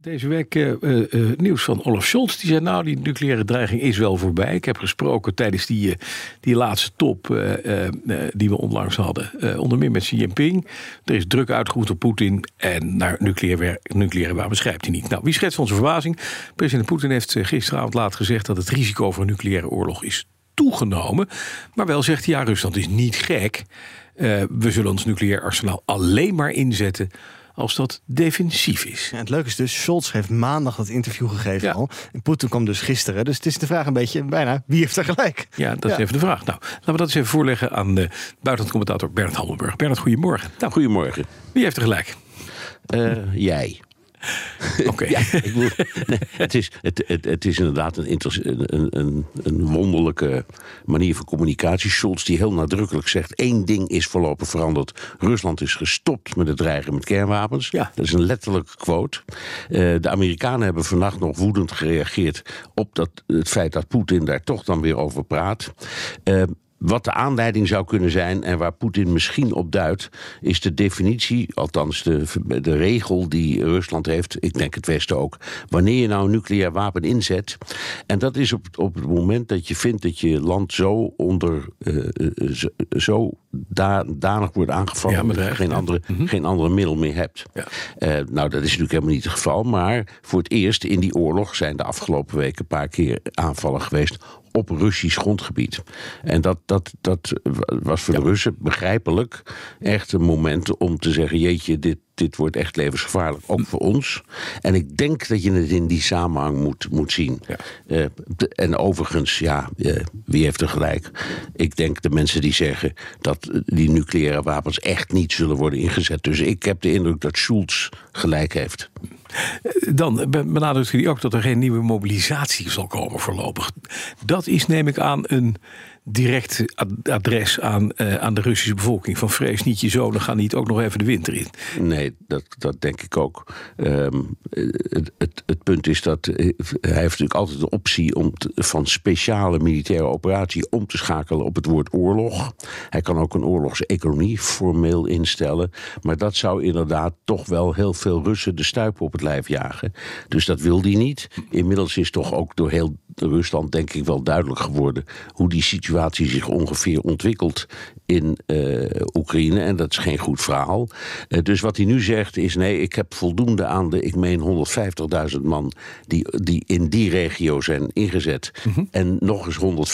Deze week uh, uh, nieuws van Olaf Scholz. Die zei nou, die nucleaire dreiging is wel voorbij. Ik heb gesproken tijdens die, die laatste top die we onlangs hadden. onder meer met Xi Jinping. Er is druk uitgevoerd op Poetin. En naar nucleaire, nucleaire wapens schrijft hij niet. Nou, wie schetst onze verbazing? President Poetin heeft gisteravond laat gezegd... dat het risico voor een nucleaire oorlog is toegenomen. Maar wel zegt hij, ja, Rusland is niet gek. we zullen ons nucleair arsenaal alleen maar inzetten als dat defensief is. Ja, het leuke is dus, Scholz heeft maandag dat interview gegeven al. En Poetin kwam dus gisteren. Dus het is de vraag een beetje bijna, wie heeft er gelijk? Ja, dat is even de vraag. Nou, laten we dat eens even voorleggen aan de buitenlandcommentator Bernard Hammelburg. Bernard, goedemorgen. Nou, goedemorgen. Wie heeft er gelijk? Uh, jij. Oké. ja, nee, het, is, het, het, het, is inderdaad een, een, een, een, wonderlijke manier van communicatie. Scholz die heel nadrukkelijk zegt: één ding is voorlopig veranderd. Rusland is gestopt met het dreigen met kernwapens. Ja. Dat is een letterlijke quote. Uh, de Amerikanen hebben vannacht nog woedend gereageerd op dat, het feit dat Poetin daar toch dan weer over praat. Uh, wat de aanleiding zou kunnen zijn en waar Poetin misschien op duidt, is de definitie, althans de, de regel die Rusland heeft, ik denk het Westen ook, wanneer je nou een nucleair wapen inzet. En dat is op, op het moment dat je vindt dat je land zo onder, uh, zo, zo da, danig wordt aangevallen, ja, dat je geen, andere, Mhm. geen andere middel meer hebt. Ja. Uh, nou, dat is natuurlijk helemaal niet het geval, maar voor het eerst in die oorlog zijn de afgelopen weken een paar keer aanvallen geweest op Russisch grondgebied. En dat, dat, dat was voor de Russen begrijpelijk echt een moment om te zeggen: jeetje, dit, dit wordt echt levensgevaarlijk, ook voor ons. En ik denk dat je het in die samenhang moet, moet zien. Ja. Uh, en overigens, ja, uh, wie heeft er gelijk? Ik denk de mensen die zeggen dat die nucleaire wapens echt niet zullen worden ingezet. Dus ik heb de indruk dat Schulz gelijk heeft. Dan benadrukt hij ook dat er geen nieuwe mobilisatie zal komen voorlopig. Dat is, neem ik aan, een direct adres aan, uh, aan de Russische bevolking. Van vrees niet je zonen gaan niet ook nog even de winter in. Nee, dat, dat denk ik ook. Um, het, het, het, punt is dat hij heeft natuurlijk altijd de optie om van speciale militaire operatie om te schakelen op het woord oorlog. Hij kan ook een oorlogseconomie formeel instellen. Maar dat zou inderdaad toch wel heel veel Russen de stuip op het lijf jagen. Dus dat wil hij niet. Inmiddels is toch ook door heel Rusland denk ik wel duidelijk geworden hoe die situatie zich ongeveer ontwikkelt in uh, Oekraïne. En dat is geen goed verhaal. Uh, dus wat hij nu zegt is: nee, ik heb voldoende aan de, ik meen 150.000 man die, die in die regio zijn ingezet. Mm -hmm. En nog eens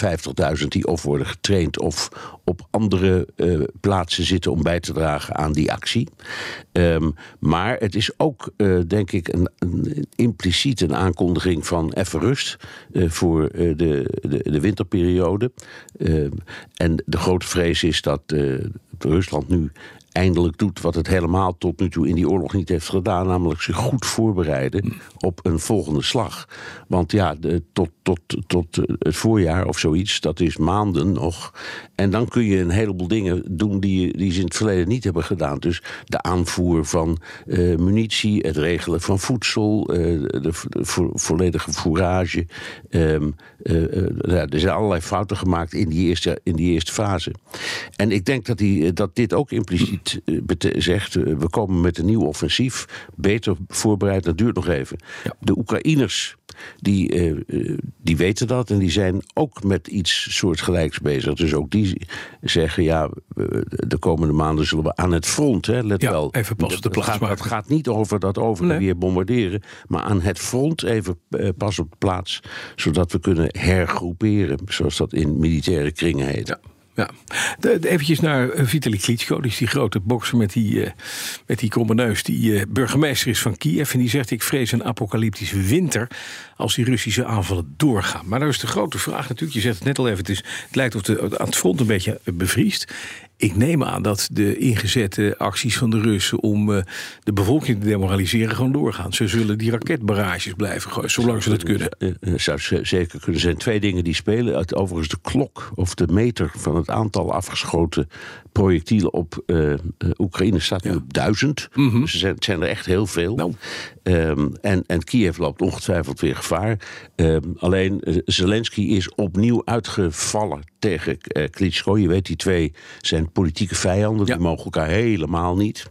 150.000 die of worden getraind of op andere uh, plaatsen zitten om bij te dragen aan die actie. Um, maar het is ook, denk ik, een, een, impliciet een aankondiging van even rust voor de, de, de winterperiode. Uh, en de grote vrees is dat uh, Rusland nu eindelijk doet wat het helemaal tot nu toe in die oorlog niet heeft gedaan, namelijk zich goed voorbereiden op een volgende slag. Want ja, tot, tot, tot het voorjaar of zoiets, dat is maanden nog. En dan kun je een heleboel dingen doen die, die ze in het verleden niet hebben gedaan. Dus de aanvoer van uh, munitie, het regelen van voedsel, uh, de, de vo volledige fourage. Uh, er zijn allerlei fouten gemaakt in die eerste, in die eerste fase. En ik denk dat, die, dat dit ook impliciet zegt, we komen met een nieuw offensief, beter voorbereid, dat duurt nog even. Ja. De Oekraïners, die, uh, die weten dat en die zijn ook met iets soortgelijks bezig. Dus ook die zeggen, ja, de komende maanden zullen we aan het front, hè, let ja, wel. even pas op de plaats het gaat, het gaat niet over dat over nee. weer bombarderen, maar aan het front even uh, pas op de plaats, zodat we kunnen hergroeperen, zoals dat in militaire kringen heet. Ja. Ja, eventjes naar Vitali Klitschko, is die grote bokser met die, uh, met die kromme neus, die uh, burgemeester is van Kiev. En die zegt, ik vrees een apocalyptische winter als die Russische aanvallen doorgaan. Maar nou is de grote vraag natuurlijk, je zegt het net al even, het, is, het lijkt of de, aan het front een beetje bevriest. Ik neem aan dat de ingezette acties van de Russen om uh, de bevolking te demoraliseren gewoon doorgaan. Ze zullen die raketbarrages blijven gooien, zolang ze dat kunnen. Dat zou zeker kunnen zijn. Twee dingen die spelen. Overigens de klok of de meter van het aantal afgeschoten projectielen op uh, Oekraïne staat nu op duizend. Mm -hmm. Dus er zijn, zijn, er echt heel veel. Nou. Um, en, en Kiev loopt ongetwijfeld weer gevaar. Um, alleen Zelensky is opnieuw uitgevallen tegen uh, Klitschko. Je weet, die twee zijn politieke vijanden. Ja. Die mogen elkaar helemaal niet.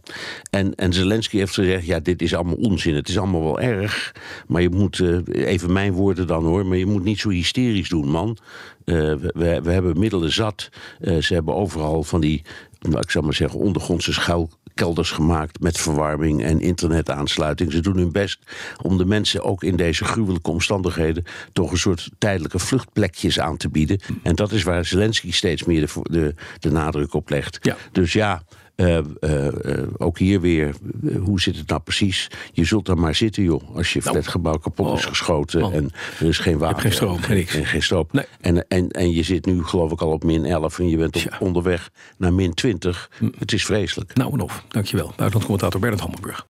En, en Zelensky heeft gezegd, ja, dit is allemaal onzin. Het is allemaal wel erg. Maar je moet, uh, even mijn woorden dan hoor... maar je moet niet zo hysterisch doen, man. Uh, we, we hebben middelen zat. ze hebben overal van die, nou, ik zou maar zeggen, ondergrondse schuil kelders gemaakt met verwarming en internetaansluiting. Ze doen hun best om de mensen ook in deze gruwelijke omstandigheden toch een soort tijdelijke vluchtplekjes aan te bieden. En dat is waar Zelensky steeds meer de, de, de nadruk op legt. Ja. Dus ja. Uh, uh, uh, ook hier weer, hoe zit het nou precies? Je zult er maar zitten, joh. Als je nou, flatgebouw kapot oh, is geschoten man. en er is geen water. geen stroom, geen niks. En geen stroom. Nee. En, en, en je zit nu, geloof ik, al op min 11 en je bent op, Ja. onderweg naar min 20. Het is vreselijk. Nou en of, dankjewel. Buitenlandcommentator Bernard Hammelburg.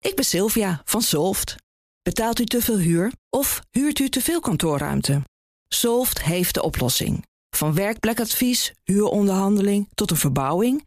Ik ben Sylvia van Solft. Betaalt u te veel huur of huurt u te veel kantoorruimte? Solft heeft de oplossing. Van werkplekadvies, huuronderhandeling tot een verbouwing,